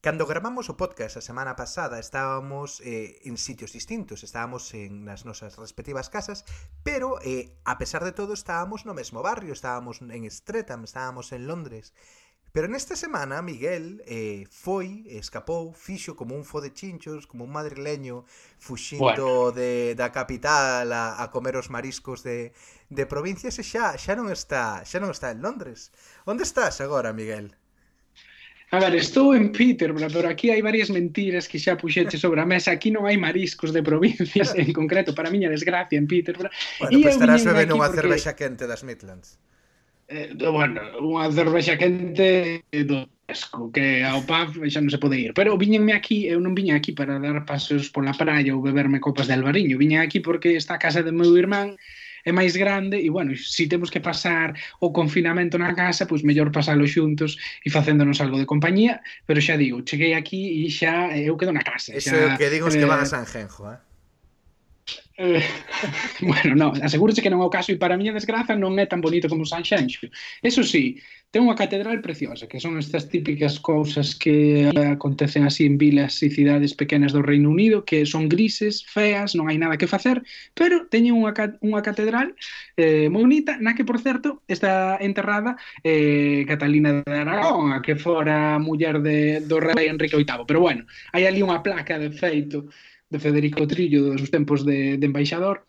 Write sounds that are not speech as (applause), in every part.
Cando gravamos o podcast a semana pasada estábamos eh, en sitios distintos, estábamos en nas nosas respectivas casas, pero eh, a pesar de todo estábamos no mesmo barrio, estábamos en Streatham, estábamos en Londres. Pero nesta semana Miguel eh, foi, escapou, fixo como un fo de chinchos, como un madrileño fuxindo bueno. de, da capital a, a comer os mariscos de, de provincias e xa, xa non está xa non está en Londres. Onde estás agora, Miguel? A ver, estou en Peterborough, pero aquí hai varias mentiras que xa puxeche sobre a mesa. Aquí non hai mariscos de provincias en concreto, para miña desgracia, en Peterborough. Bueno, e pues estarás bebendo unha porque... cervexa quente das Midlands. Eh, bueno, unha cervexa quente do Tesco, que ao pub xa non se pode ir. Pero viñenme aquí, eu non viña aquí para dar pasos pola praia ou beberme copas de albariño. Viña aquí porque está a casa de meu irmán é máis grande e, bueno, se si temos que pasar o confinamento na casa, pois mellor pasalo xuntos e facéndonos algo de compañía, pero xa digo, cheguei aquí e xa eh, eu quedo na casa. Xa, Eso é o que digo eh, que van a Sanjenjo, eh? Eh, (laughs) bueno, non, asegúrese que non é o caso e para a miña desgraza non é tan bonito como Sanxenxo. Eso sí, Ten unha catedral preciosa, que son estas típicas cousas que acontecen así en vilas e cidades pequenas do Reino Unido, que son grises, feas, non hai nada que facer, pero teñen unha, unha catedral eh, moi bonita, na que, por certo, está enterrada eh, Catalina de Aragón, a que fora muller de, do rei Enrique VIII. Pero bueno, hai ali unha placa de feito de Federico Trillo dos tempos de, de embaixador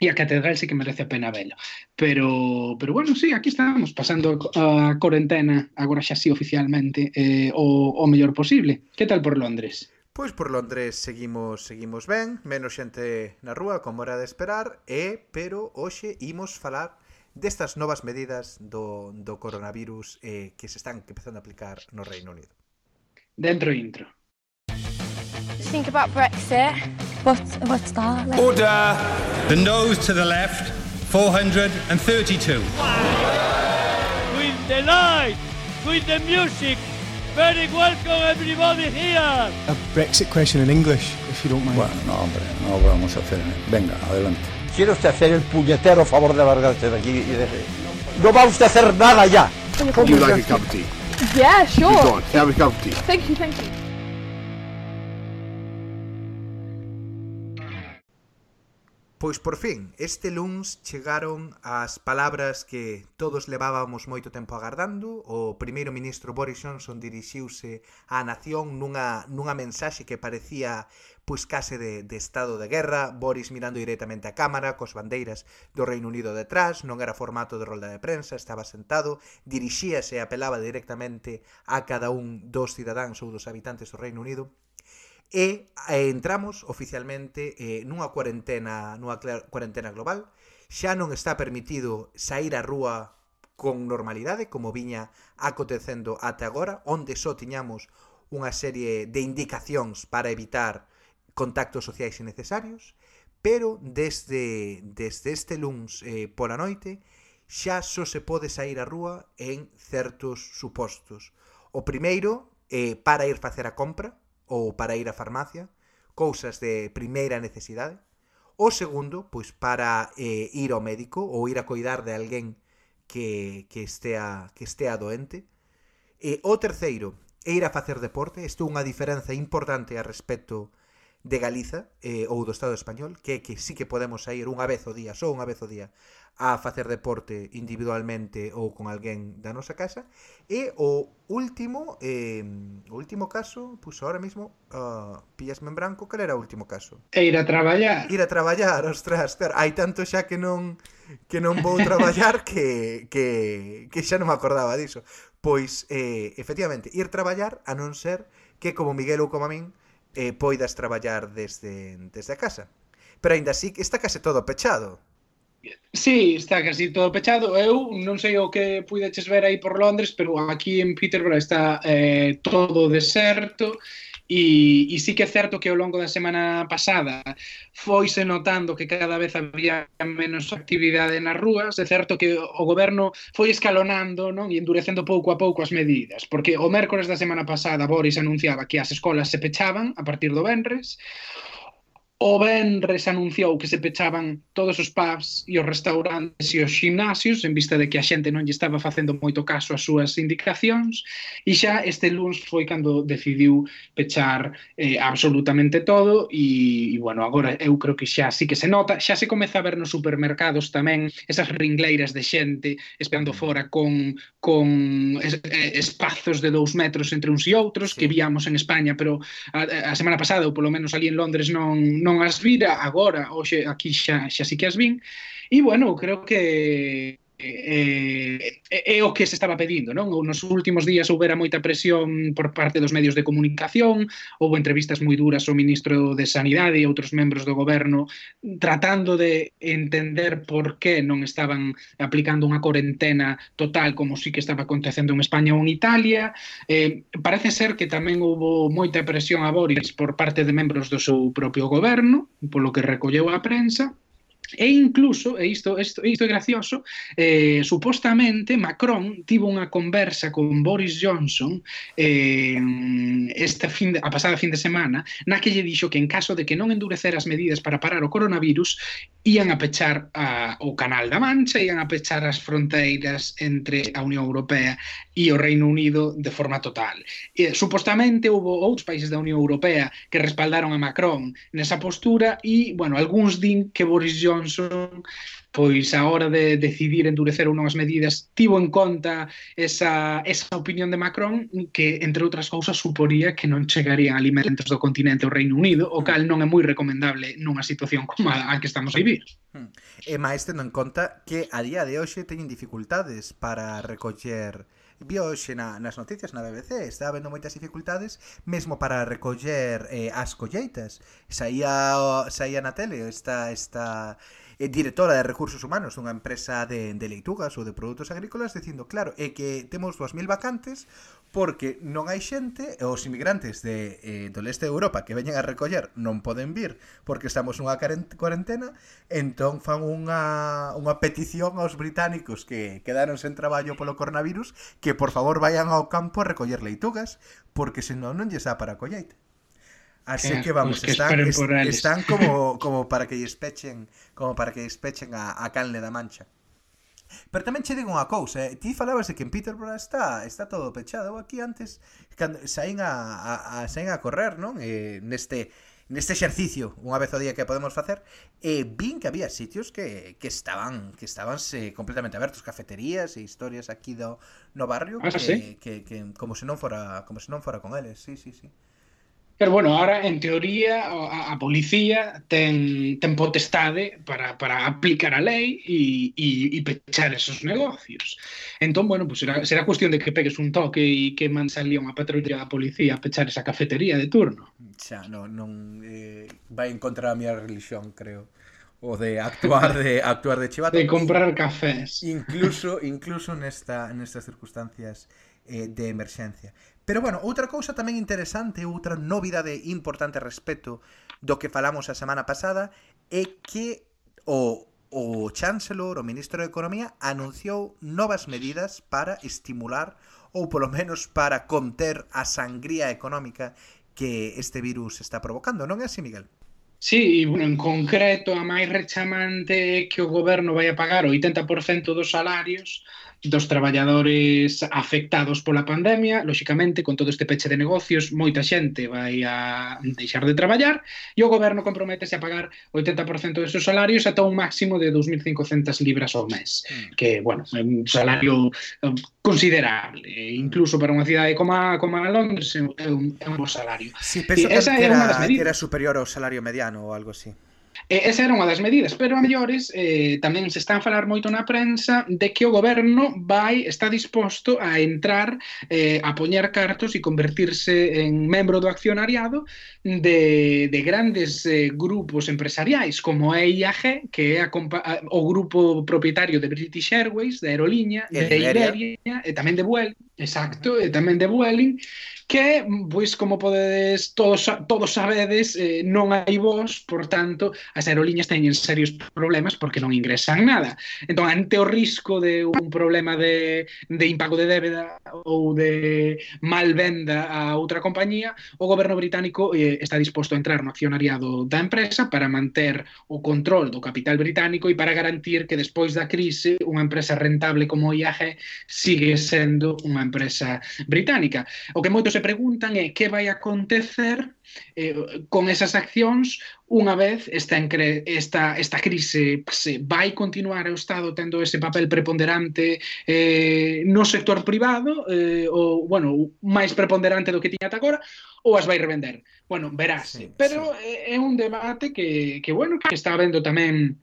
e a catedral sí que merece a pena vela. Pero, pero bueno, sí, aquí estamos, pasando a corentena, agora xa sí oficialmente, eh, o, o mellor posible. Que tal por Londres? Pois por Londres seguimos seguimos ben, menos xente na rúa, como era de esperar, e pero hoxe imos falar destas novas medidas do, do coronavirus eh, que se están empezando a aplicar no Reino Unido. Dentro intro. Think about Brexit. What, what's that? Like? Order! The nose to the left, 432. With the light, with the music, very welcome everybody here. A Brexit question in English, if you don't mind. Bueno, no, hombre, no lo vamos a hacer. ¿eh? Venga, adelante. ¿Quiere usted hacer el puñetero favor de largarse de aquí y de... No va usted a hacer nada ya. Would you like a cup of tea? Yeah, sure. Go on, have a cup of tea. Thank you, thank you. Pois por fin, este luns chegaron as palabras que todos levábamos moito tempo agardando. O primeiro ministro Boris Johnson dirixiuse á nación nunha, nunha mensaxe que parecía pois case de, de estado de guerra, Boris mirando directamente a cámara, cos bandeiras do Reino Unido detrás, non era formato de rolda de prensa, estaba sentado, dirixíase e apelaba directamente a cada un dos cidadáns ou dos habitantes do Reino Unido e eh, entramos oficialmente eh, nunha cuarentena nunha cuarentena global xa non está permitido sair á rúa con normalidade como viña acontecendo ata agora onde só tiñamos unha serie de indicacións para evitar contactos sociais innecesarios pero desde, desde este luns eh, pola noite xa só se pode sair á rúa en certos supostos. O primeiro, eh, para ir facer a compra, ou para ir á farmacia, cousas de primeira necesidade. O segundo, pois para eh, ir ao médico ou ir a coidar de alguén que, que, estea, que estea doente. E o terceiro, é ir a facer deporte. Isto é unha diferenza importante a respecto de Galiza eh, ou do Estado español, que é que sí que podemos sair unha vez o día, só unha vez o día, a facer deporte individualmente ou con alguén da nosa casa. E o último eh, o último caso puxo ahora mismo ah, uh, pillasme en branco cal era o último caso? E ir a traballar. Ir a traballar, ostras, claro, hai tanto xa que non que non vou traballar que, que, que xa non me acordaba diso. Pois eh, efectivamente ir traballar a non ser que como Miguel ou como a min eh, poidas traballar desde, desde a casa. Pero aínda así está case todo pechado. Sí, está casi todo pechado. Eu non sei o que puideches ver aí por Londres, pero aquí en Peterborough está eh, todo deserto e, e sí que é certo que ao longo da semana pasada foise notando que cada vez había menos actividade nas rúas, é certo que o goberno foi escalonando non e endurecendo pouco a pouco as medidas, porque o mércores da semana pasada Boris anunciaba que as escolas se pechaban a partir do venres, O Benres anunciou que se pechaban todos os pubs e os restaurantes e os gimnasios en vista de que a xente non lle estaba facendo moito caso ás súas indicacións e xa este lunes foi cando decidiu pechar eh, absolutamente todo e, e bueno, agora eu creo que xa sí que se nota, xa se comeza a ver nos supermercados tamén esas ringleiras de xente esperando mm. fora con, con es, eh, espazos de dous metros entre uns e outros que víamos en España pero a, a semana pasada ou polo menos ali en Londres non, non non as vira agora, hoxe aquí xa, xa sí que as vin, e bueno, creo que Eh, eh, é o que se estaba pedindo, non? Ou nos últimos días houbera moita presión por parte dos medios de comunicación, houve entrevistas moi duras ao ministro de Sanidade e outros membros do goberno tratando de entender por que non estaban aplicando unha corentena total como sí que estaba acontecendo en España ou en Italia. Eh, parece ser que tamén houve moita presión a Boris por parte de membros do seu propio goberno, polo que recolleu a prensa, E incluso, e isto, isto, isto é gracioso, eh, supostamente Macron tivo unha conversa con Boris Johnson eh, esta fin de, a pasada fin de semana na que lle dixo que en caso de que non endurecer as medidas para parar o coronavirus ian a pechar a, o Canal da Mancha, ian a pechar as fronteiras entre a Unión Europea e o Reino Unido de forma total. E, supostamente houve outros países da Unión Europea que respaldaron a Macron nesa postura e, bueno, algúns din que Boris Johnson Johnson pois a hora de decidir endurecer ou non as medidas tivo en conta esa, esa opinión de Macron que, entre outras cousas, suporía que non chegarían alimentos do continente ao Reino Unido, o cal non é moi recomendable nunha situación como a, a que estamos a vivir. Hmm. E máis tendo en conta que a día de hoxe teñen dificultades para recoller vi hoxe na, nas noticias na BBC está habendo moitas dificultades mesmo para recoller eh, as colleitas. Saía, saía na tele esta, esta eh, directora de recursos humanos dunha empresa de, de leitugas ou de produtos agrícolas dicindo claro, é que temos 2000 vacantes porque non hai xente e os inmigrantes de, eh, do leste de Europa que veñen a recoller non poden vir porque estamos nunha cuarentena entón fan unha, unha petición aos británicos que quedaron sen traballo polo coronavirus que por favor vayan ao campo a recoller leitugas porque senón non lles dá para colleite Así que vamos, pues que están, est están como, (laughs) como para que lles pechen, como para que lles pechen a, a Canle da Mancha. Pero tamén che digo unha cousa, eh? ti falabas de que en Peterborough está, está todo pechado. Aquí antes cando saín a, a, a saín a correr, non? Eh, neste neste exercicio unha vez ao día que podemos facer e eh, vin que había sitios que, que estaban que estaban se, completamente abertos cafeterías e historias aquí do no barrio ah, que, sí? que, que, como se non fora como se non fora con eles sí, sí, sí Pero bueno, ahora en teoría a, a policía ten, ten potestade para, para aplicar a lei e, e, e pechar esos negocios. Entón, bueno, pues será, será cuestión de que pegues un toque e que man salía unha patrulla da policía a pechar esa cafetería de turno. Xa, non, non eh, vai en contra da miña religión, creo. O de actuar de (laughs) actuar de chivato. De comprar cafés. Incluso incluso nesta nestas circunstancias eh, de emerxencia. Pero bueno, outra cousa tamén interesante, outra novidade importante respecto do que falamos a semana pasada é que o o chancellor, o ministro de Economía, anunciou novas medidas para estimular ou polo menos para conter a sangría económica que este virus está provocando, non é así, Miguel? Sí, e bueno, en concreto a máis rechamante é que o goberno vai a pagar o 80% dos salarios dos traballadores afectados pola pandemia, lóxicamente, con todo este peche de negocios, moita xente vai a deixar de traballar e o goberno comprometese a pagar 80% dos seus salarios ata un máximo de 2.500 libras ao mes, mm. que, bueno, é un salario eh, considerable, mm. incluso para unha cidade como, a, como a Londres é un, é un bo salario. Sí, penso que, esa que, era, que era superior ao salario mediano ou algo así. E esa era unha das medidas, pero a mellores eh, tamén se están a falar moito na prensa de que o goberno vai está disposto a entrar eh, a poñer cartos e convertirse en membro do accionariado de, de grandes eh, grupos empresariais como a IAG, que é a, a, o grupo propietario de British Airways, de Aerolínea, de Iberia, Iberia e tamén de Vueling, exacto, e tamén de Vueling, que, pois, como podedes, todos, todos sabedes, eh, non hai vos, por tanto, as aerolíneas teñen serios problemas porque non ingresan nada. Entón, ante o risco de un problema de, de impago de débeda ou de malvenda a outra compañía, o goberno británico eh, está disposto a entrar no accionariado da empresa para manter o control do capital británico e para garantir que despois da crise unha empresa rentable como IAG sigue sendo unha empresa británica. O que moitos se preguntan é que vai acontecer eh, con esas accións unha vez esta, esta, esta crise se vai continuar o Estado tendo ese papel preponderante eh, no sector privado eh, ou, bueno, máis preponderante do que tiña ata agora ou as vai revender. Bueno, verás. Sí, Pero sí. é un debate que, que, bueno, que está vendo tamén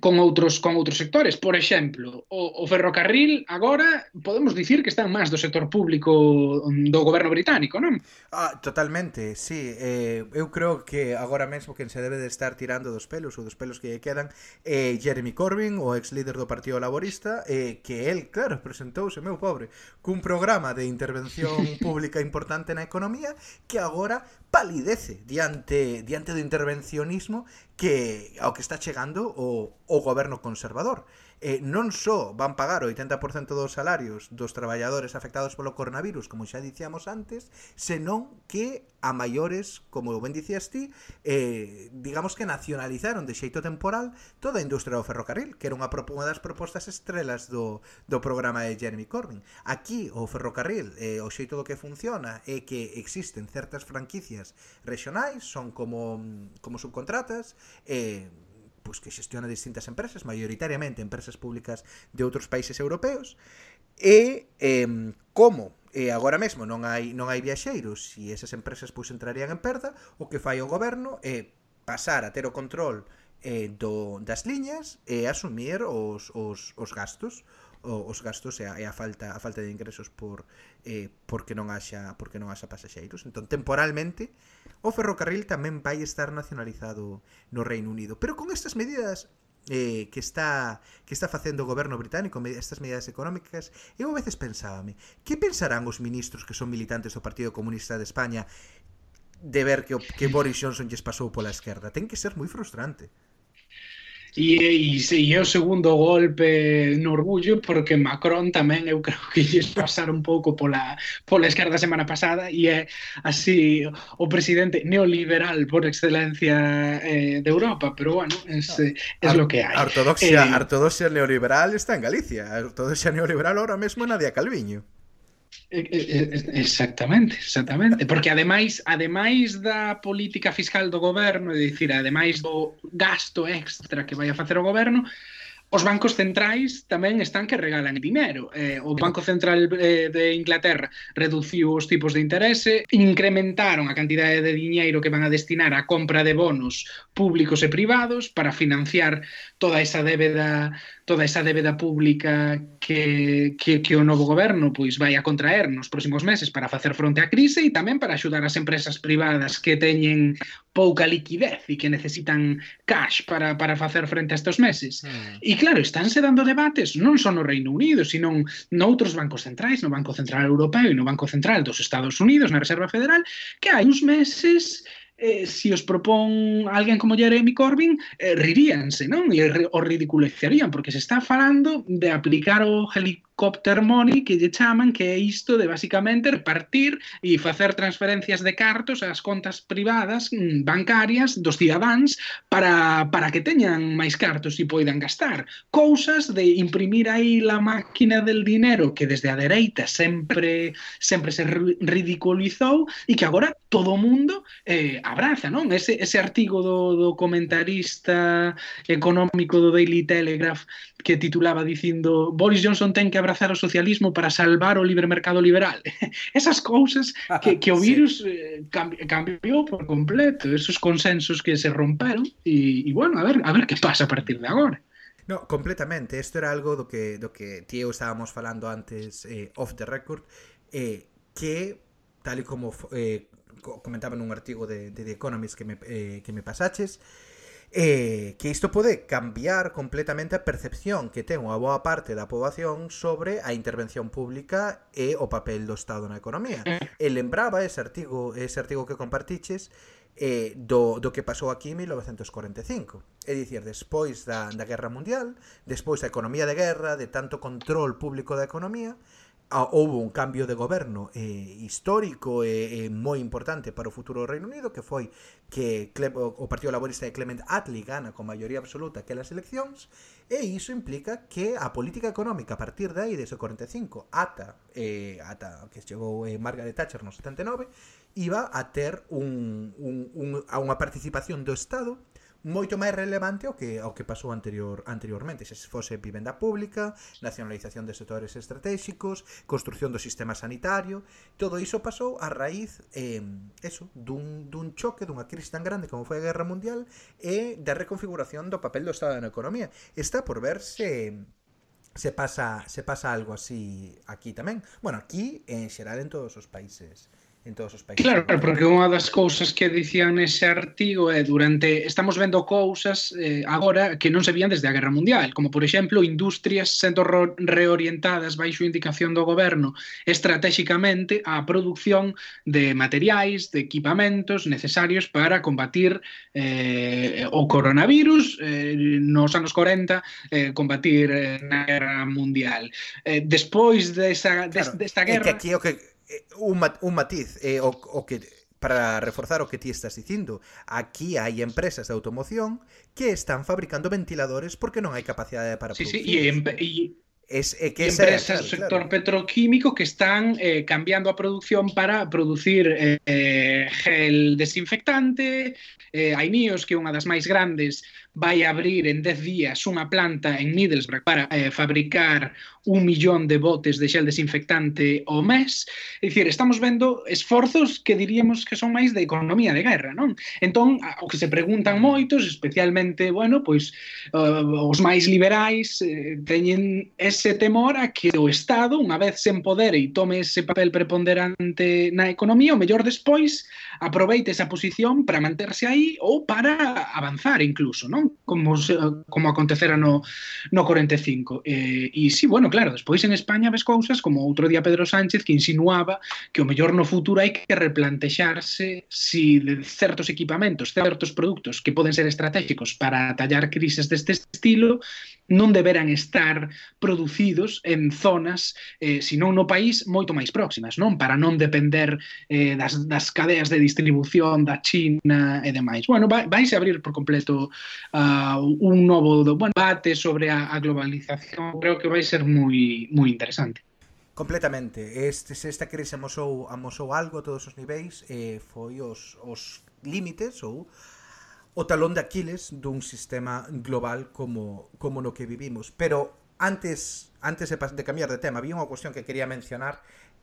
con outros con outros sectores. Por exemplo, o, o ferrocarril agora podemos dicir que está máis do sector público do goberno británico, non? Ah, totalmente, sí. Eh, eu creo que agora mesmo quen se debe de estar tirando dos pelos ou dos pelos que lle quedan é eh, Jeremy Corbyn, o ex líder do Partido Laborista, eh, que el, claro, presentouse, meu pobre, cun programa de intervención (laughs) pública importante na economía que agora palidece diante diante do intervencionismo que ao que está chegando o, o goberno conservador eh, non só van pagar o 80% dos salarios dos traballadores afectados polo coronavirus, como xa dicíamos antes, senón que a maiores, como ben dicías ti, eh, digamos que nacionalizaron de xeito temporal toda a industria do ferrocarril, que era unha, unha das propostas estrelas do, do programa de Jeremy Corbyn. Aquí o ferrocarril, eh, o xeito do que funciona é que existen certas franquicias regionais, son como, como subcontratas, eh, pois que xestiona distintas empresas, maioritariamente empresas públicas de outros países europeos, e eh, como e agora mesmo non hai non hai viaxeiros e esas empresas pois entrarían en perda, o que fai o goberno é pasar a ter o control eh, do, das liñas e asumir os, os, os gastos os gastos e a, e a falta a falta de ingresos por eh, porque non haxa porque non haxa pasaxeiros. Entón temporalmente o ferrocarril tamén vai estar nacionalizado no Reino Unido, pero con estas medidas eh, que está que está facendo o goberno británico estas medidas económicas eu a veces pensábame que pensarán os ministros que son militantes do Partido Comunista de España de ver que, que Boris Johnson lles pasou pola esquerda? Ten que ser moi frustrante. E, e, e é o segundo golpe no orgullo porque Macron tamén eu creo que lles pasar un pouco pola, pola esquerda semana pasada e é así o presidente neoliberal por excelencia eh, de Europa, pero bueno, es, no. Eh, es lo que hai. Ortodoxia, eh, ortodoxia neoliberal está en Galicia, a ortodoxia neoliberal ahora mesmo na de Calviño. Exactamente, exactamente, porque ademais ademais da política fiscal do goberno, é dicir, ademais do gasto extra que vai a facer o goberno, os bancos centrais tamén están que regalan dinero. Eh, o Banco Central eh, de Inglaterra reduciu os tipos de interese, incrementaron a cantidade de diñeiro que van a destinar á compra de bonos públicos e privados para financiar toda esa débeda toda esa débeda pública que, que, que o novo goberno pois vai a contraer nos próximos meses para facer fronte á crise e tamén para axudar as empresas privadas que teñen pouca liquidez e que necesitan cash para, para facer frente a estes meses. Mm. E claro, estánse dando debates non só no Reino Unido, sino noutros bancos centrais, no Banco Central Europeo e no Banco Central dos Estados Unidos, na Reserva Federal, que hai uns meses eh, si os propón alguén como Jeremy Corbyn, eh, riríanse, non? E o ridiculizarían, porque se está falando de aplicar o, heli copter money que lle chaman que é isto de basicamente repartir e facer transferencias de cartos ás contas privadas mm, bancarias dos cidadáns para, para que teñan máis cartos e poidan gastar. Cousas de imprimir aí la máquina del dinero que desde a dereita sempre sempre se ridiculizou e que agora todo o mundo eh, abraza, non? Ese, ese artigo do, do comentarista económico do Daily Telegraph que titulaba dicindo Boris Johnson ten que abrazar o socialismo para salvar o libre mercado liberal. (laughs) Esas cousas que, (laughs) que o virus sí. eh, cambiou por completo, esos consensos que se romperon e, e bueno, a ver, a ver que pasa a partir de agora. No, completamente. Isto era algo do que do que tío estábamos falando antes eh, off the record eh, que tal e como eh, comentaba nun artigo de, de The Economist que me, eh, que me pasaches eh, que isto pode cambiar completamente a percepción que ten unha boa parte da poboación sobre a intervención pública e o papel do Estado na economía. Mm. E lembraba ese artigo, ese artigo que compartiches eh, do, do que pasou aquí en 1945. É dicir, despois da, da Guerra Mundial, despois da economía de guerra, de tanto control público da economía, Ah, a, houve un cambio de goberno eh, histórico e eh, eh, moi importante para o futuro do Reino Unido que foi que Cle o Partido Laborista de Clement Attlee gana con maioría absoluta aquelas eleccións e iso implica que a política económica a partir de aí desde o 45 ata eh, ata que chegou eh, Margaret Thatcher no 79 iba a ter un, un, un, a unha participación do Estado moito máis relevante o que o que pasou anterior anteriormente, se fose vivenda pública, nacionalización de sectores estratégicos, construción do sistema sanitario, todo iso pasou a raíz eh, eso, dun, dun choque, dunha crise tan grande como foi a Guerra Mundial e da reconfiguración do papel do Estado na economía. Está por verse se pasa se pasa algo así aquí tamén. Bueno, aquí en xeral en todos os países en todos os países. Claro, porque unha das cousas que dicían nese artigo é durante estamos vendo cousas eh, agora que non se vían desde a Guerra Mundial, como por exemplo industrias sendo reorientadas baixo indicación do goberno estratégicamente á produción de materiais, de equipamentos necesarios para combatir eh, o coronavirus eh, nos anos 40 eh, combatir eh, na Guerra Mundial. Eh, despois desa, des, claro, desta guerra... É que aquí o que Eh, un, mat, un matiz eh, o, o que para reforzar o que ti estás dicindo. Aquí hai empresas de automoción que están fabricando ventiladores porque non hai capacidade para sí, producir. Sí, e, e, es, e que empresas do sector claro. petroquímico que están eh, cambiando a producción para producir eh, gel desinfectante, eh, hai níos que é unha das máis grandes vai abrir en 10 días unha planta en Middlesbrough para eh, fabricar un millón de botes de xel desinfectante ao mes. É dicir, estamos vendo esforzos que diríamos que son máis de economía de guerra, non? Entón, o que se preguntan moitos, especialmente, bueno, pois uh, os máis liberais eh, teñen ese temor a que o Estado, unha vez se empodere e tome ese papel preponderante na economía, o mellor despois aproveite esa posición para manterse aí ou para avanzar incluso, non? non? Como, como acontecera no, no 45. Eh, e sí, bueno, claro, despois en España ves cousas como outro día Pedro Sánchez que insinuaba que o mellor no futuro hai que replantexarse si de certos equipamentos, certos produtos que poden ser estratégicos para atallar crises deste estilo non deberan estar producidos en zonas, eh, senón no país, moito máis próximas, non? Para non depender eh, das, das cadeas de distribución da China e demais. Bueno, vai, vais a abrir por completo uh, un novo bueno, debate sobre a, a globalización creo que vai ser moi moi interesante. Completamente. Este, esta crise amosou, amosou algo a todos os niveis e eh, foi os, os límites ou o talón de Aquiles dun sistema global como, como no que vivimos. Pero antes antes de, de cambiar de tema, había unha cuestión que quería mencionar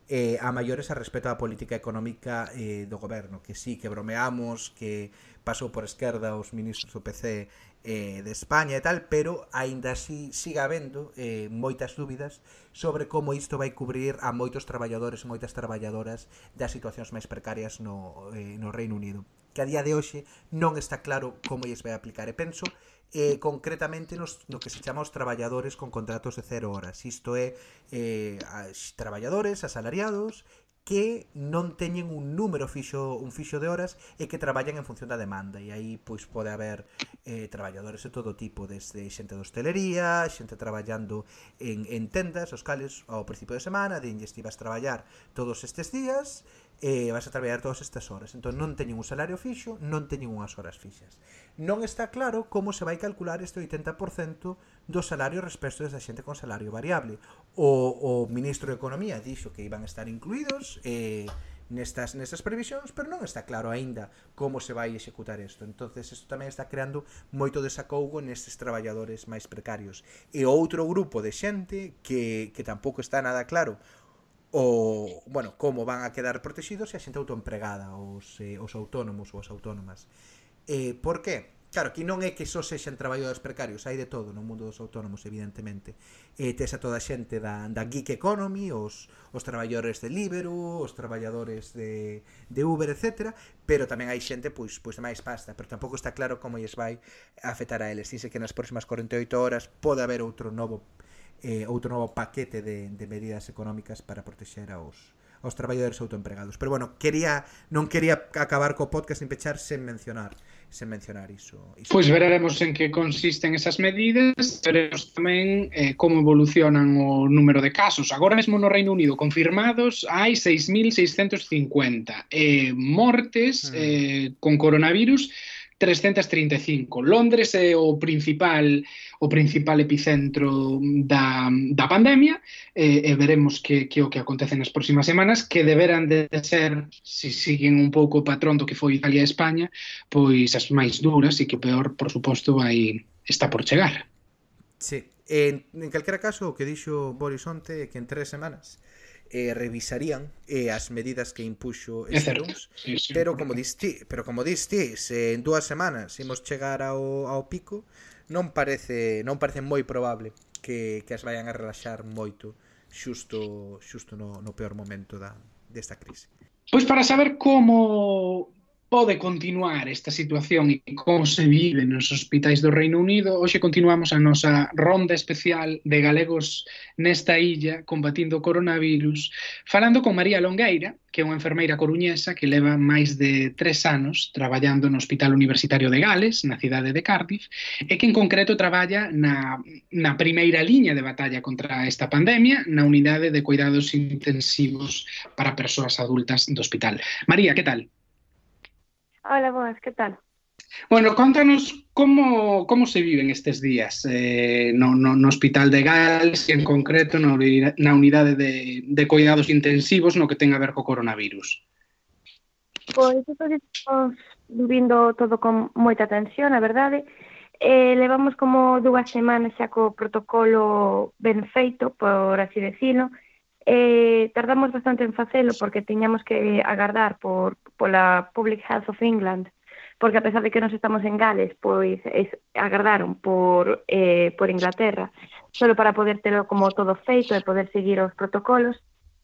eh, a maiores a respecto á política económica eh, do goberno, que sí, que bromeamos, que pasou por esquerda os ministros do PC eh, de España e tal, pero aínda así siga habendo eh, moitas dúbidas sobre como isto vai cubrir a moitos traballadores e moitas traballadoras das situacións máis precarias no, eh, no Reino Unido que a día de hoxe non está claro como lles vai aplicar. E penso eh, concretamente nos, no que se chama os traballadores con contratos de cero horas. Isto é eh, as traballadores asalariados que non teñen un número fixo un fixo de horas e que traballan en función da demanda. E aí pois pode haber eh, traballadores de todo tipo desde xente de hostelería xente traballando en, en tendas os cales ao principio de semana de investivas traballar todos estes días e eh, vas a traballar todas estas horas. Entón non teñen un salario fixo, non teñen unhas horas fixas. Non está claro como se vai calcular este 80% do salario respecto desa xente con salario variable. O, o ministro de Economía dixo que iban a estar incluídos eh, nestas, nestas previsións, pero non está claro aínda como se vai executar isto. entonces isto tamén está creando moito desacougo nestes traballadores máis precarios. E outro grupo de xente que, que tampouco está nada claro o, bueno, como van a quedar protegidos se a xente autoempregada, os, eh, os autónomos ou as autónomas. Eh, por que? Claro, que non é que só sexan traballadores precarios, hai de todo no mundo dos autónomos, evidentemente. E tes a toda a xente da, da geek economy, os, os traballadores de Libero, os traballadores de, de Uber, etc. Pero tamén hai xente pois, pois de máis pasta, pero tampouco está claro como lles vai afetar a eles. Dice que nas próximas 48 horas pode haber outro novo eh, outro novo paquete de, de medidas económicas para protexer aos, aos traballadores autoempregados. Pero bueno, quería non quería acabar co podcast sin pechar sen mencionar sen mencionar iso. iso. Pois veremos en que consisten esas medidas, veremos tamén eh, como evolucionan o número de casos. Agora mesmo no Reino Unido confirmados hai 6.650 eh, mortes mm. eh, con coronavirus 335. Londres é o principal o principal epicentro da, da pandemia e, e veremos que, que o que acontece nas próximas semanas que deberán de ser, se siguen un pouco o patrón do que foi Italia e España, pois as máis duras e que o peor, por suposto, vai está por chegar. Sí. En, en calquera caso, o que dixo Boris onte é que en tres semanas eh, revisarían eh, as medidas que impuxo Esteróns, sí, sí, pero como diste, pero como diste, eh, se en dúas semanas imos chegar ao, ao pico, non parece non parece moi probable que, que as vayan a relaxar moito xusto xusto no, no peor momento da desta crise. Pois para saber como pode continuar esta situación e como se vive nos hospitais do Reino Unido. Hoxe continuamos a nosa ronda especial de galegos nesta illa combatindo o coronavirus, falando con María Longueira, que é unha enfermeira coruñesa que leva máis de tres anos traballando no Hospital Universitario de Gales, na cidade de Cardiff, e que en concreto traballa na, na primeira liña de batalla contra esta pandemia na unidade de cuidados intensivos para persoas adultas do hospital. María, que tal? Hola, boas, que tal? Bueno, contanos como, como se viven estes días eh, no, no, no Hospital de Gales e en concreto na, na unidade de, de cuidados intensivos no que ten a ver co coronavirus. Pois, estamos vivindo todo con moita atención, a verdade. Eh, levamos como dúas semanas xa co protocolo ben feito, por así decirlo. Eh, tardamos bastante en facelo porque tiñamos que agardar por, pola Public Health of England, porque a pesar de que nos estamos en Gales, pois es, agardaron por, eh, por Inglaterra solo para poder telo como todo feito e poder seguir os protocolos.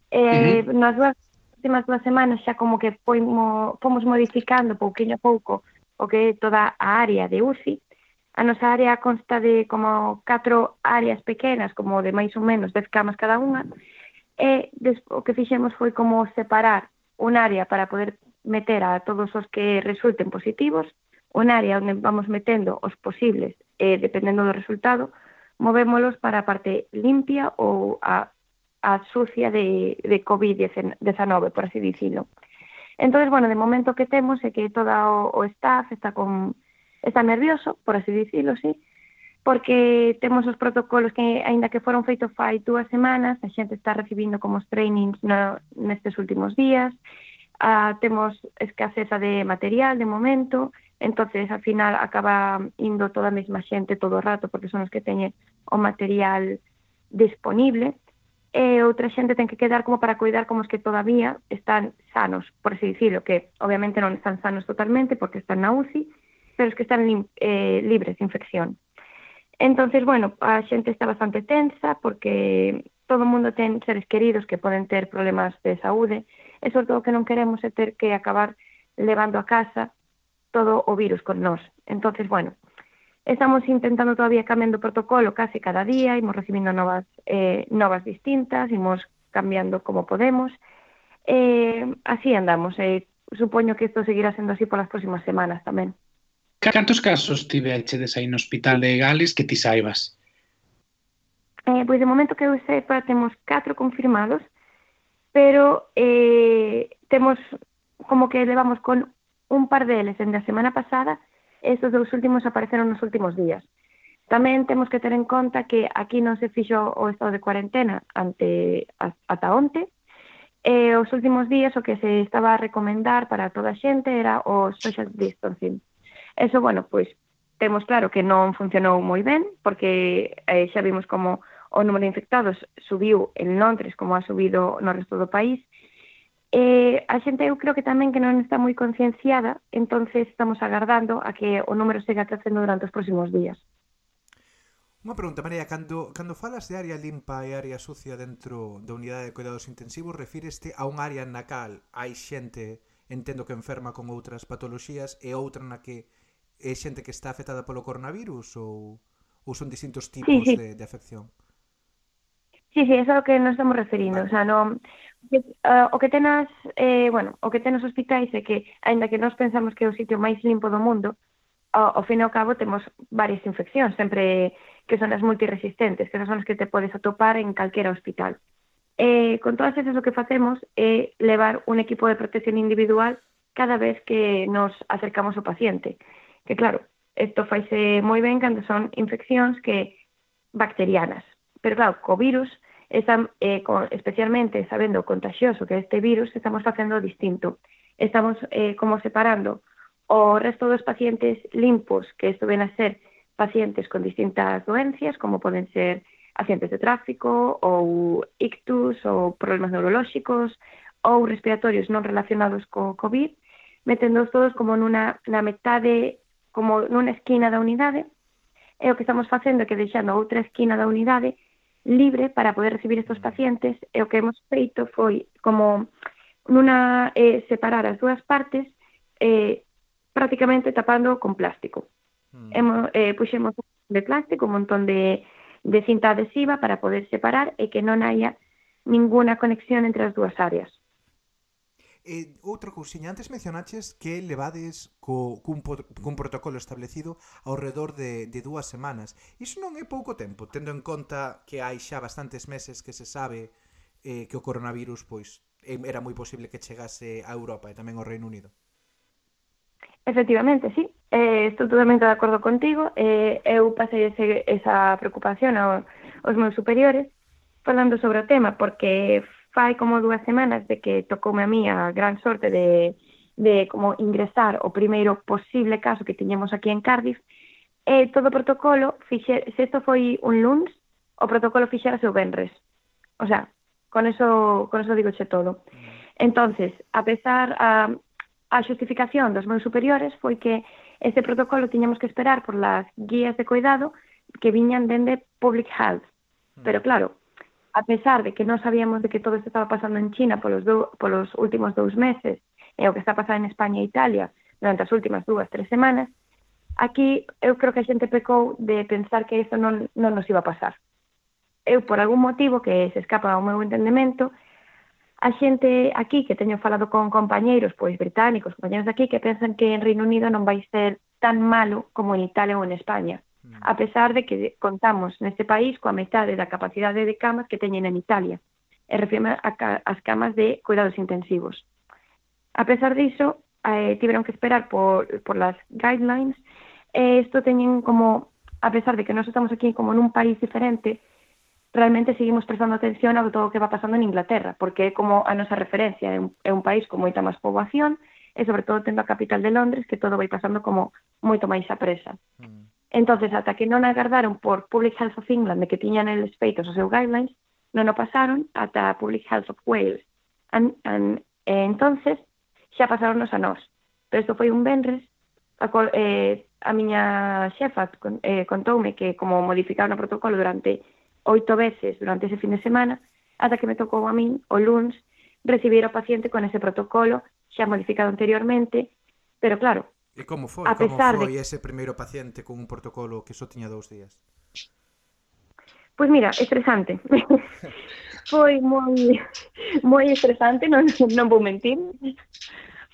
Eh, uh -huh. Nas dúas últimas dúas semanas xa como que poimo, fomos modificando pouquinho a pouco o que é toda a área de UCI. A nosa área consta de como catro áreas pequenas, como de máis ou menos 10 camas cada unha, e des, o que fixemos foi como separar un área para poder meter a todos os que resulten positivos, un área onde vamos metendo os posibles, eh, dependendo do resultado, movémolos para a parte limpia ou a, a sucia de, de COVID-19, por así dicilo. Entón, bueno, de momento que temos é que toda o, o staff está con está nervioso, por así dicilo, sí, porque temos os protocolos que, aínda que foron feitos fai dúas semanas, a xente está recibindo como os trainings no, nestes últimos días, ah, temos escaseza de material de momento, entonces al final acaba indo toda a mesma xente todo o rato porque son os que teñen o material disponible e outra xente ten que quedar como para cuidar como os que todavía están sanos, por así dicilo, que obviamente non están sanos totalmente porque están na UCI, pero os que están eh, libres de infección. Entonces, bueno, a xente está bastante tensa porque todo o mundo ten seres queridos que poden ter problemas de saúde, e sobre todo que non queremos é ter que acabar levando a casa todo o virus con nós. entonces bueno, estamos intentando todavía cambiando o protocolo case cada día, imos recibindo novas, eh, novas distintas, imos cambiando como podemos, eh, así andamos, eh, supoño que isto seguirá sendo así polas próximas semanas tamén. Cantos casos tiveches aí no hospital de Gales que ti saibas? Eh, pois de momento que eu sepa temos catro confirmados pero eh, temos como que levamos con un par deles dende a semana pasada estes dous últimos apareceron nos últimos días. Tamén temos que ter en conta que aquí non se fixo o estado de cuarentena ante ata onte, e os últimos días o que se estaba a recomendar para toda a xente era o social distancing. Eso, bueno, pois temos claro que non funcionou moi ben, porque eh, xa vimos como o número de infectados subiu en Londres como ha subido no resto do país, eh, a xente eu creo que tamén que non está moi concienciada, entonces estamos agardando a que o número siga crecendo durante os próximos días. Unha pregunta, María, cando, cando falas de área limpa e área sucia dentro da unidade de cuidados intensivos, refíreste a un área na cal hai xente, entendo que enferma con outras patoloxías, e outra na que é xente que está afectada polo coronavirus ou, ou son distintos tipos sí, sí. De, de afección? Sí, sí, é o que nos estamos referindo, vale. o sea, no, que, uh, ah, o que tenas, eh, bueno, o que ten os hospitais é que, aínda que nós pensamos que é o sitio máis limpo do mundo, ao, ao fin e ao cabo temos varias infeccións, sempre que son as multiresistentes, que son as que te podes atopar en calquera hospital. Eh, con todas esas o que facemos é levar un equipo de protección individual cada vez que nos acercamos ao paciente. Que claro, isto faise moi ben cando son infeccións que bacterianas. Pero claro, co virus esa, eh, con, especialmente sabendo o contagioso que é este virus, estamos facendo distinto. Estamos eh, como separando o resto dos pacientes limpos, que isto ven a ser pacientes con distintas doencias, como poden ser accidentes de tráfico ou ictus ou problemas neurolóxicos ou respiratorios non relacionados co COVID, metendos todos como nunha, na metade, como nunha esquina da unidade, e o que estamos facendo é que deixando outra esquina da unidade libre para poder recibir estos pacientes e o que hemos feito foi como nunha eh, separar as dúas partes eh, prácticamente tapando con plástico. Mm. Hemos, eh, puxemos un de plástico, un montón de, de cinta adhesiva para poder separar e que non haya ninguna conexión entre as dúas áreas. Eh, outra cousiña, antes mencionaches que levades co, cun, cun protocolo establecido ao redor de, de dúas semanas. Iso non é pouco tempo, tendo en conta que hai xa bastantes meses que se sabe eh, que o coronavirus pois era moi posible que chegase a Europa e tamén ao Reino Unido. Efectivamente, sí. Eh, estou totalmente de acordo contigo. Eh, eu pasei ese, esa preocupación ao, aos meus superiores falando sobre o tema, porque fai como dúas semanas de que tocoume a mí a gran sorte de, de como ingresar o primeiro posible caso que tiñemos aquí en Cardiff, e todo o protocolo, fixe, se isto foi un lunes, o protocolo fixerase o Benres. O sea, con eso, con eso digo che todo. Entonces, a pesar a, a xustificación dos meus superiores foi que ese protocolo tiñamos que esperar por las guías de cuidado que viñan dende Public Health. Pero claro, a pesar de que non sabíamos de que todo isto estaba pasando en China polos, do, polos últimos dous meses e o que está pasando en España e Italia durante as últimas dúas, tres semanas, aquí eu creo que a xente pecou de pensar que isto non, non nos iba a pasar. Eu, por algún motivo que se escapa ao meu entendemento, a xente aquí que teño falado con compañeiros pois británicos, compañeiros de aquí, que pensan que en Reino Unido non vai ser tan malo como en Italia ou en España a pesar de que contamos neste país coa metade da capacidade de camas que teñen en Italia, e refirme as camas de cuidados intensivos. A pesar diso, eh, tiveron que esperar por, por las guidelines, e eh, isto teñen como, a pesar de que nós estamos aquí como nun país diferente, realmente seguimos prestando atención a todo o que va pasando en Inglaterra, porque é como a nosa referencia, é un, é un país con moita máis poboación, e sobre todo tendo a capital de Londres, que todo vai pasando como moito máis a presa. Mm. Entonces, ata que non agardaron por Public Health of England de que tiñan eles feitos os seus guidelines, non o pasaron ata Public Health of Wales. And, and, e entonces xa pasaronos a nós. Pero isto foi un venres, a, col, eh, a miña xefa con, eh, contoume que como modificaron o protocolo durante oito veces durante ese fin de semana, ata que me tocou a min o luns recibir o paciente con ese protocolo xa modificado anteriormente, pero claro, E como foi, a pesar como foi de... ese primeiro paciente con un protocolo que só tiña dous días? Pois mira, estresante. (laughs) foi moi moi estresante, non, non vou mentir.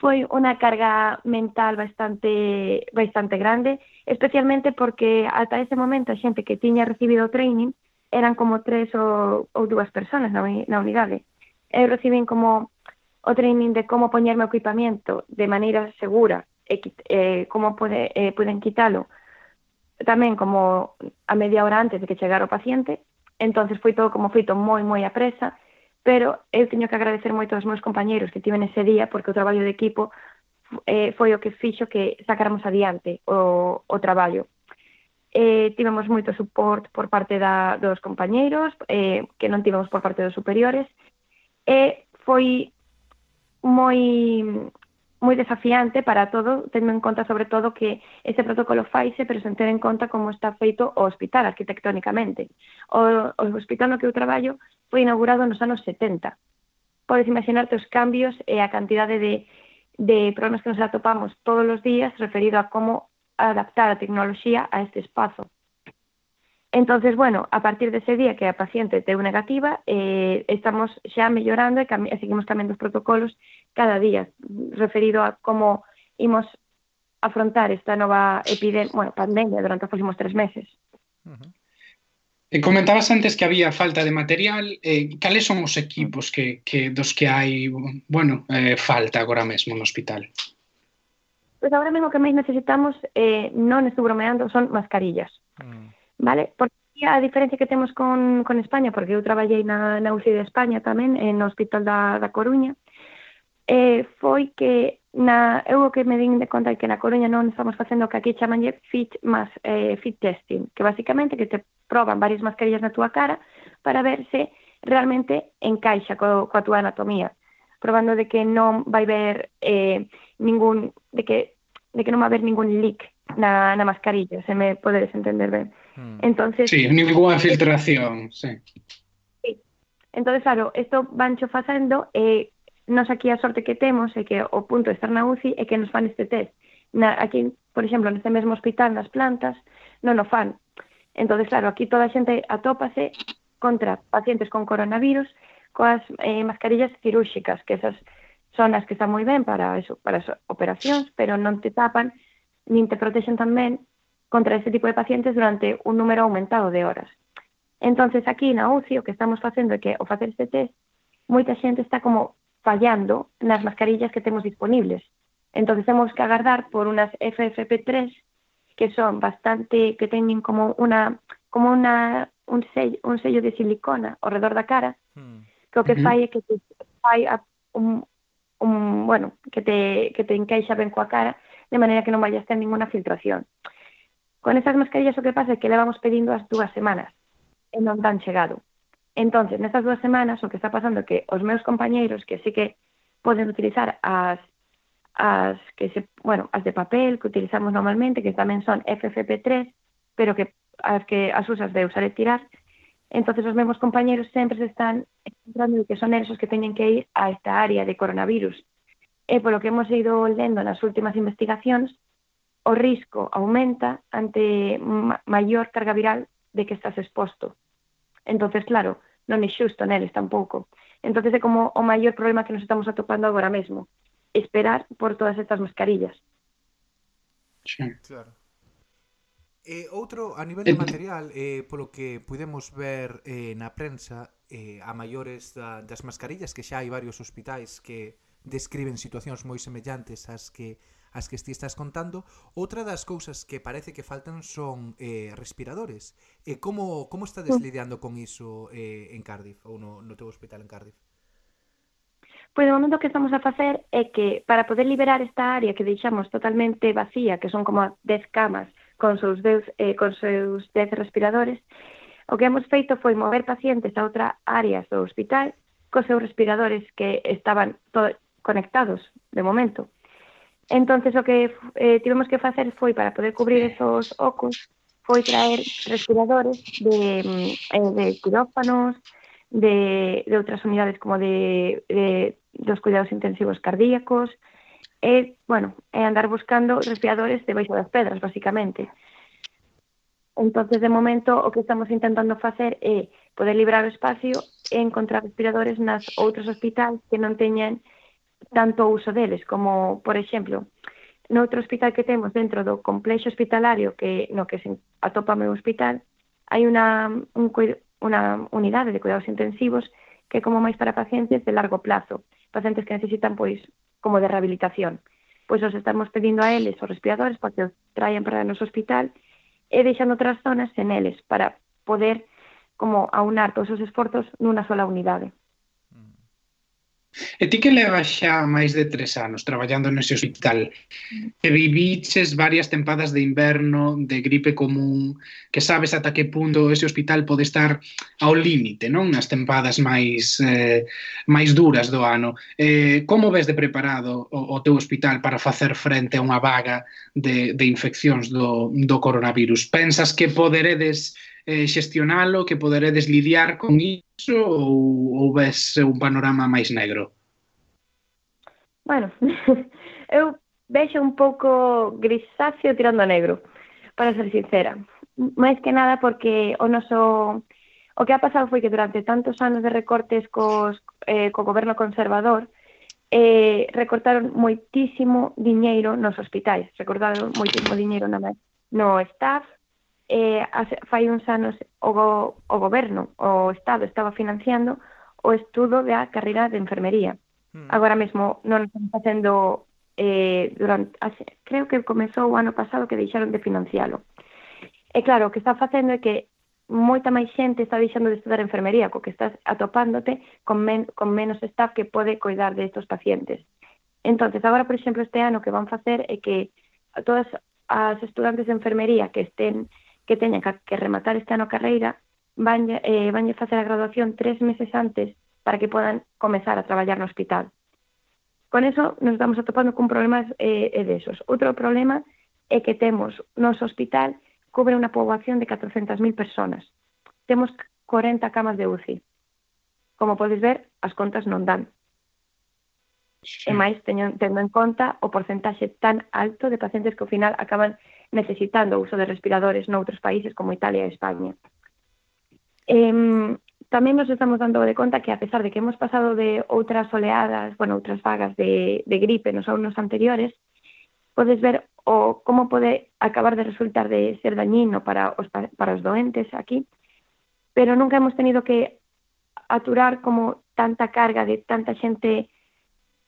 Foi unha carga mental bastante bastante grande, especialmente porque ata ese momento a xente que tiña recibido o training eran como tres ou, ou dúas persoas na, na unidade. Eu recibín como o training de como poñerme o equipamento de maneira segura, eh, como pode, eh, poden quitalo tamén como a media hora antes de que chegara o paciente, entonces foi todo como feito moi moi a presa, pero eu teño que agradecer moito aos meus compañeiros que tiven ese día porque o traballo de equipo eh, foi o que fixo que sacáramos adiante o, o traballo. Eh, tivemos moito support por parte da, dos compañeiros, eh, que non tivemos por parte dos superiores, e foi moi moi desafiante para todo, tendo en conta sobre todo que ese protocolo faise, pero sen ter en conta como está feito o hospital arquitectónicamente. O, o hospital no que eu traballo foi inaugurado nos anos 70. Podes imaginarte os cambios e a cantidade de, de problemas que nos atopamos todos os días referido a como adaptar a tecnoloxía a este espazo. Entonces, bueno, a partir dese día que a paciente teu negativa, eh, estamos xa mellorando e, cam e seguimos cambiando os protocolos cada día referido a como imos afrontar esta nova epidemia, bueno, pandemia durante os próximos tres meses. Uh eh, -huh. E comentabas antes que había falta de material, eh, cales son os equipos que, que dos que hai, bueno, eh, falta agora mesmo no hospital? Pois pues agora mesmo que máis necesitamos, eh, non estou bromeando, son mascarillas. Mm. Vale? Porque a diferencia que temos con, con España, porque eu traballei na, na UCI de España tamén, eh, no Hospital da, da Coruña, eh, foi que na, eu o que me din de conta é que na Coruña non estamos facendo o que aquí chamanlle fit mas, eh, fit testing, que basicamente que te proban varias mascarillas na túa cara para ver se realmente encaixa co, coa túa anatomía, probando de que non vai ver eh, ningún de que de que non vai haber ningún leak na, na mascarilla, se me podedes entender ben. Mm. Entonces, sí, ninguna filtración, sí. sí. Entonces, claro, isto vancho facendo e eh, Nos aquí a sorte que temos é que o punto de estar na UCI é que nos fan este test. Na, aquí, por exemplo, neste mesmo hospital, nas plantas, non o fan. Entonces, claro, aquí toda a xente atópase contra pacientes con coronavirus coas eh, mascarillas cirúrxicas, que esas son as que están moi ben para eso, para as operacións, pero non te tapan nin te protexen tamén contra este tipo de pacientes durante un número aumentado de horas. Entonces aquí na UCI o que estamos facendo é que o facer este test moita xente está como fallando nas mascarillas que temos disponibles. Entonces, temos que agardar por unas FFP3 que son bastante, que teñen como una como una un sello, un sello de silicona ao redor da cara, mm. que o que fai é que te fai a, un, un, bueno, que te, que te encaixa ben coa cara, de maneira que non vayas ter ninguna filtración. Con estas mascarillas o que pasa é que levamos pedindo as dúas semanas e non dan chegado. Entonces, nestas dúas semanas, o que está pasando é que os meus compañeiros que sí que poden utilizar as as que se, bueno, as de papel que utilizamos normalmente, que tamén son FFP3, pero que as que as usas de usar e tirar, entonces os mesmos compañeros sempre se están encontrando que son esos que teñen que ir a esta área de coronavirus. E polo que hemos ido lendo nas últimas investigacións, o risco aumenta ante maior carga viral de que estás exposto. Entonces, claro, non é xusto neles tampouco. Entonces é como o maior problema que nos estamos atopando agora mesmo, esperar por todas estas mascarillas. Sí. Claro. Eh, outro, a nivel de material, eh, polo que pudemos ver eh, na prensa, eh, a maiores da, das mascarillas, que xa hai varios hospitais que describen situacións moi semellantes ás que as que ti estás contando, outra das cousas que parece que faltan son eh, respiradores. E como, como estades mm. lidiando con iso eh, en Cardiff, ou no, no teu hospital en Cardiff? Pois de momento que estamos a facer é que para poder liberar esta área que deixamos totalmente vacía, que son como 10 camas con seus 10 eh, con seus 10 respiradores, o que hemos feito foi mover pacientes a outra área do hospital cos seus respiradores que estaban conectados de momento. Entonces o que eh, tivemos que facer foi para poder cubrir esos ocos foi traer respiradores de, mm, eh, de quirófanos, de, de outras unidades como de, de dos cuidados intensivos cardíacos, e, bueno, e andar buscando respiradores debaixo das pedras, basicamente. Entonces, de momento, o que estamos intentando facer é eh, poder librar o espacio e encontrar respiradores nas outros hospitais que non teñan tanto uso deles como, por exemplo, noutro hospital que temos dentro do complexo hospitalario que no que se atopa meu hospital, hai unha, un, unha unidade de cuidados intensivos que é como máis para pacientes de largo plazo, pacientes que necesitan pois como de rehabilitación. Pois os estamos pedindo a eles os respiradores para que os traian para o noso hospital e deixando outras zonas en eles para poder como aunar todos os esforzos nunha sola unidade. E ti que levas xa máis de tres anos traballando nese hospital, que viviches varias tempadas de inverno, de gripe común, que sabes ata que punto ese hospital pode estar ao límite, non? Nas tempadas máis eh, máis duras do ano. Eh, como ves de preparado o, o teu hospital para facer frente a unha vaga de, de infeccións do, do coronavirus? Pensas que poderedes eh, xestionalo, que poderedes lidiar con iso ou, ou ves un panorama máis negro? Bueno, (laughs) eu vexo un pouco grisáceo tirando a negro, para ser sincera. Máis que nada porque o noso... O que ha pasado foi que durante tantos anos de recortes cos, eh, co goberno conservador, eh, recortaron moitísimo diñeiro nos hospitais, recortaron moitísimo diñeiro na, no staff, eh, fai uns anos o, go, o goberno, o Estado, estaba financiando o estudo da carreira de enfermería. Mm. Agora mesmo non están facendo eh, durante, creo que comezou o ano pasado que deixaron de financialo. E claro, o que está facendo é que moita máis xente está deixando de estudar enfermería, co que estás atopándote con, men con menos staff que pode cuidar de estos pacientes. Entonces, agora, por exemplo, este ano que van facer é que todas as estudantes de enfermería que estén que teñan que rematar este ano a carreira vanlle, eh, vanlle facer a graduación tres meses antes para que podan comezar a traballar no hospital. Con eso nos estamos atopando con problemas eh, desos. Outro problema é que temos noso hospital cubre unha poboación de 400.000 personas. Temos 40 camas de UCI. Como podes ver, as contas non dan. E máis teño, tendo en conta o porcentaxe tan alto de pacientes que ao final acaban necesitando o uso de respiradores noutros países como Italia e España. Eh, tamén nos estamos dando de conta que a pesar de que hemos pasado de outras oleadas, bueno, outras vagas de, de gripe nos anos anteriores, podes ver o como pode acabar de resultar de ser dañino para os, para os doentes aquí, pero nunca hemos tenido que aturar como tanta carga de tanta xente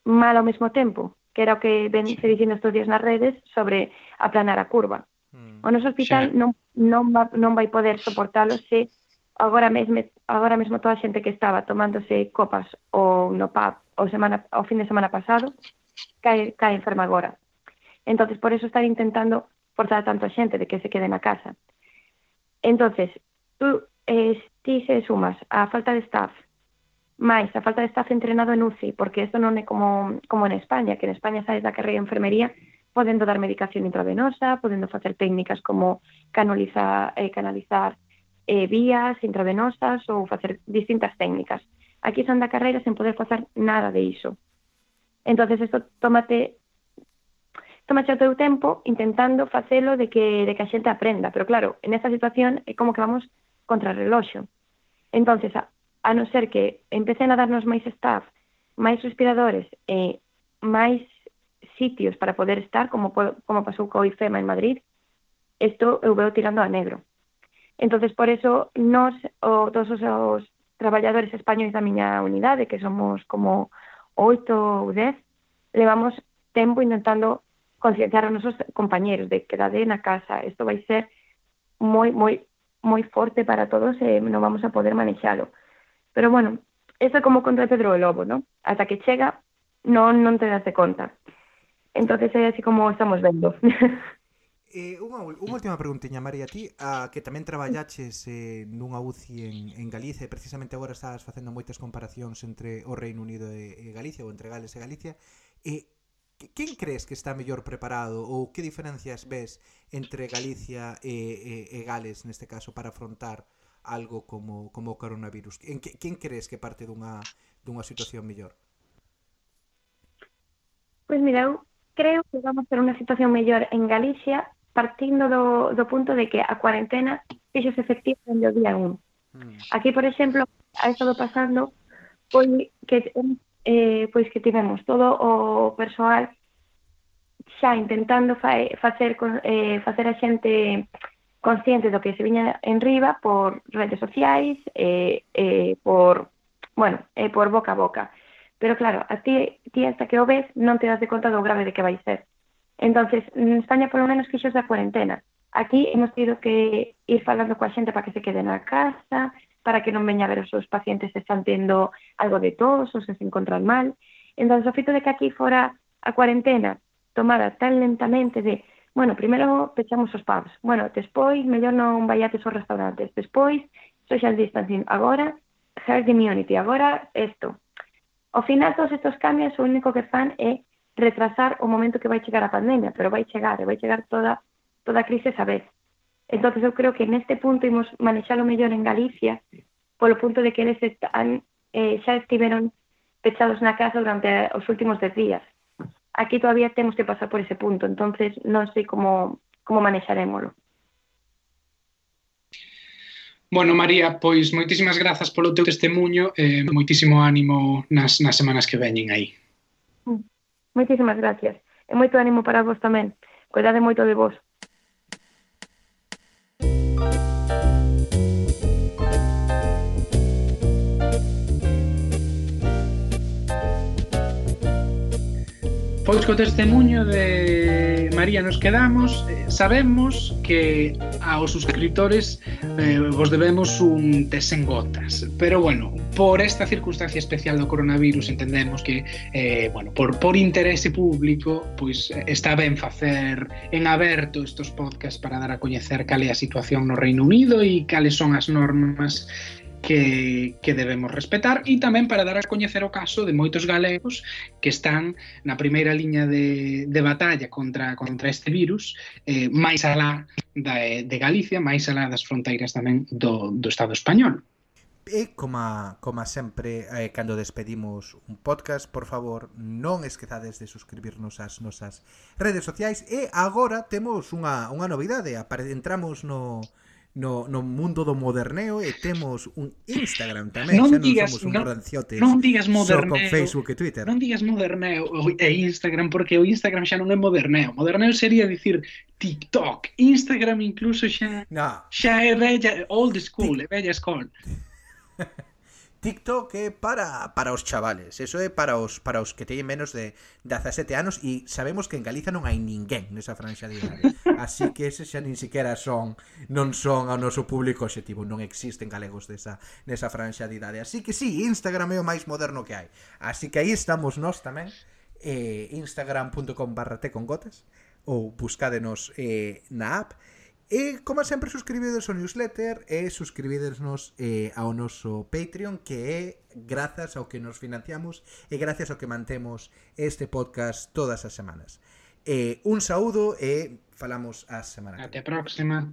mal ao mesmo tempo que era o que ven se dicindo estes días nas redes sobre aplanar a curva. Mm. O noso hospital sí. non, non, va, non vai poder soportalo se agora mesmo agora mesmo toda a xente que estaba tomándose copas ou no pub ou semana o fin de semana pasado cae cae enferma agora. Entonces, por eso están intentando forzar tanto a xente de que se quede na casa. Entonces, tú eh, ti se sumas a falta de staff, Mais a falta de staff entrenado en UCI, porque isto non é como, como en España, que en España sabes da carreira de enfermería podendo dar medicación intravenosa, podendo facer técnicas como canalizar, eh, canalizar eh, vías intravenosas ou facer distintas técnicas. Aquí son da carreira sen poder facer nada de iso. entonces isto tómate tómate o teu tempo intentando facelo de que, de que a xente aprenda. Pero claro, en esta situación é como que vamos contra reloxo. entonces a, a non ser que empecen a darnos máis staff, máis respiradores e máis sitios para poder estar, como, como pasou co IFEMA en Madrid, isto eu veo tirando a negro. entonces por eso, nos, o, todos os, os traballadores españoles da miña unidade, que somos como oito ou dez, levamos tempo intentando concienciar aos nosos compañeros de quedade na casa. Isto vai ser moi, moi, moi forte para todos e non vamos a poder manexalo. Pero bueno, eso é como contra Pedro o Lobo, ¿no? Hasta que chega, non, non te das de conta. entonces é así como estamos vendo. (laughs) Eh, unha, unha última preguntiña, María, ti a que tamén traballaches eh, nunha UCI en, en Galicia e precisamente agora estás facendo moitas comparacións entre o Reino Unido e, e Galicia ou entre Gales e Galicia eh, quen crees que está mellor preparado ou que diferencias ves entre Galicia e, e, e Gales neste caso para afrontar algo como, como o coronavirus? En que, quen crees que parte dunha, dunha situación mellor? Pois pues mira, eu creo que vamos ter unha situación mellor en Galicia partindo do, do punto de que a cuarentena fixos efectiva dende o día 1. Mm. Aquí, por exemplo, ha estado pasando pois que eh, pois que tivemos todo o persoal xa intentando fa, facer eh, facer a xente consciente do que se viña en riba por redes sociais e, eh por, bueno, e por boca a boca. Pero claro, a ti, ti hasta que o ves non te das de conta do grave de que vai ser. Entonces, en España polo menos fixos da cuarentena. Aquí hemos tido que ir falando coa xente para que se quede na casa, para que non veña a ver os seus pacientes se están tendo algo de tos ou se se encontran mal. Entón, o fito de que aquí fora a cuarentena tomada tan lentamente de bueno, primeiro pechamos os pubs, bueno, despois mellor non vaiates aos restaurantes, despois social distancing, agora herd immunity, agora isto. Ao final todos estes cambios o único que fan é retrasar o momento que vai chegar a pandemia, pero vai chegar, e vai chegar toda toda a crise esa vez. Entonces eu creo que neste punto imos manexalo mellor en Galicia, polo punto de que eles están, eh, xa estiveron pechados na casa durante os últimos 10 días aquí todavía temos que pasar por ese punto, entonces non sei como, como manexarémolo. Bueno, María, pois moitísimas grazas polo teu testemunho e eh, moitísimo ánimo nas, nas semanas que veñen aí. Mm. Moitísimas gracias. E moito ánimo para vos tamén. Cuidade moito de vos. Pois co testemunho de María nos quedamos. Eh, sabemos que aos suscriptores eh, vos debemos un tesengotas Pero bueno, por esta circunstancia especial do coronavirus entendemos que eh, bueno, por, por interese público pois eh, está ben facer en aberto estos podcast para dar a coñecer cal é a situación no Reino Unido e cales son as normas que, que debemos respetar e tamén para dar a coñecer o caso de moitos galegos que están na primeira liña de, de batalla contra contra este virus eh, máis alá da, de Galicia, máis alá das fronteiras tamén do, do Estado español. E como, como sempre, eh, cando despedimos un podcast, por favor, non esquezades de suscribirnos ás nosas redes sociais e agora temos unha, unha novidade, entramos no, no, no mundo do moderneo e temos un Instagram tamén, non xa non digas, somos un non, ranciotes non digas moderneo, con Facebook e Twitter. Non digas moderneo e Instagram, porque o Instagram xa non é moderneo. Moderneo sería dicir TikTok. Instagram incluso xa, no. xa é bella, old school, é bella school. (laughs) TikTok é para, para os chavales, eso é para os para os que teñen menos de 17 anos e sabemos que en Galiza non hai ninguén nesa franxa de idade. (laughs) Así que ese xa nin siquiera son non son ao noso público obxectivo, non existen galegos desa nesa franxa de idade. Así que sí, Instagram é o máis moderno que hai. Así que aí estamos nós tamén eh, instagram.com barra con gotas ou buscádenos eh, na app E, como sempre, suscribides ao newsletter e suscribidesnos eh, ao noso Patreon, que é grazas ao que nos financiamos e gracias ao que mantemos este podcast todas as semanas. Eh, un saúdo e falamos a semana. Até a próxima.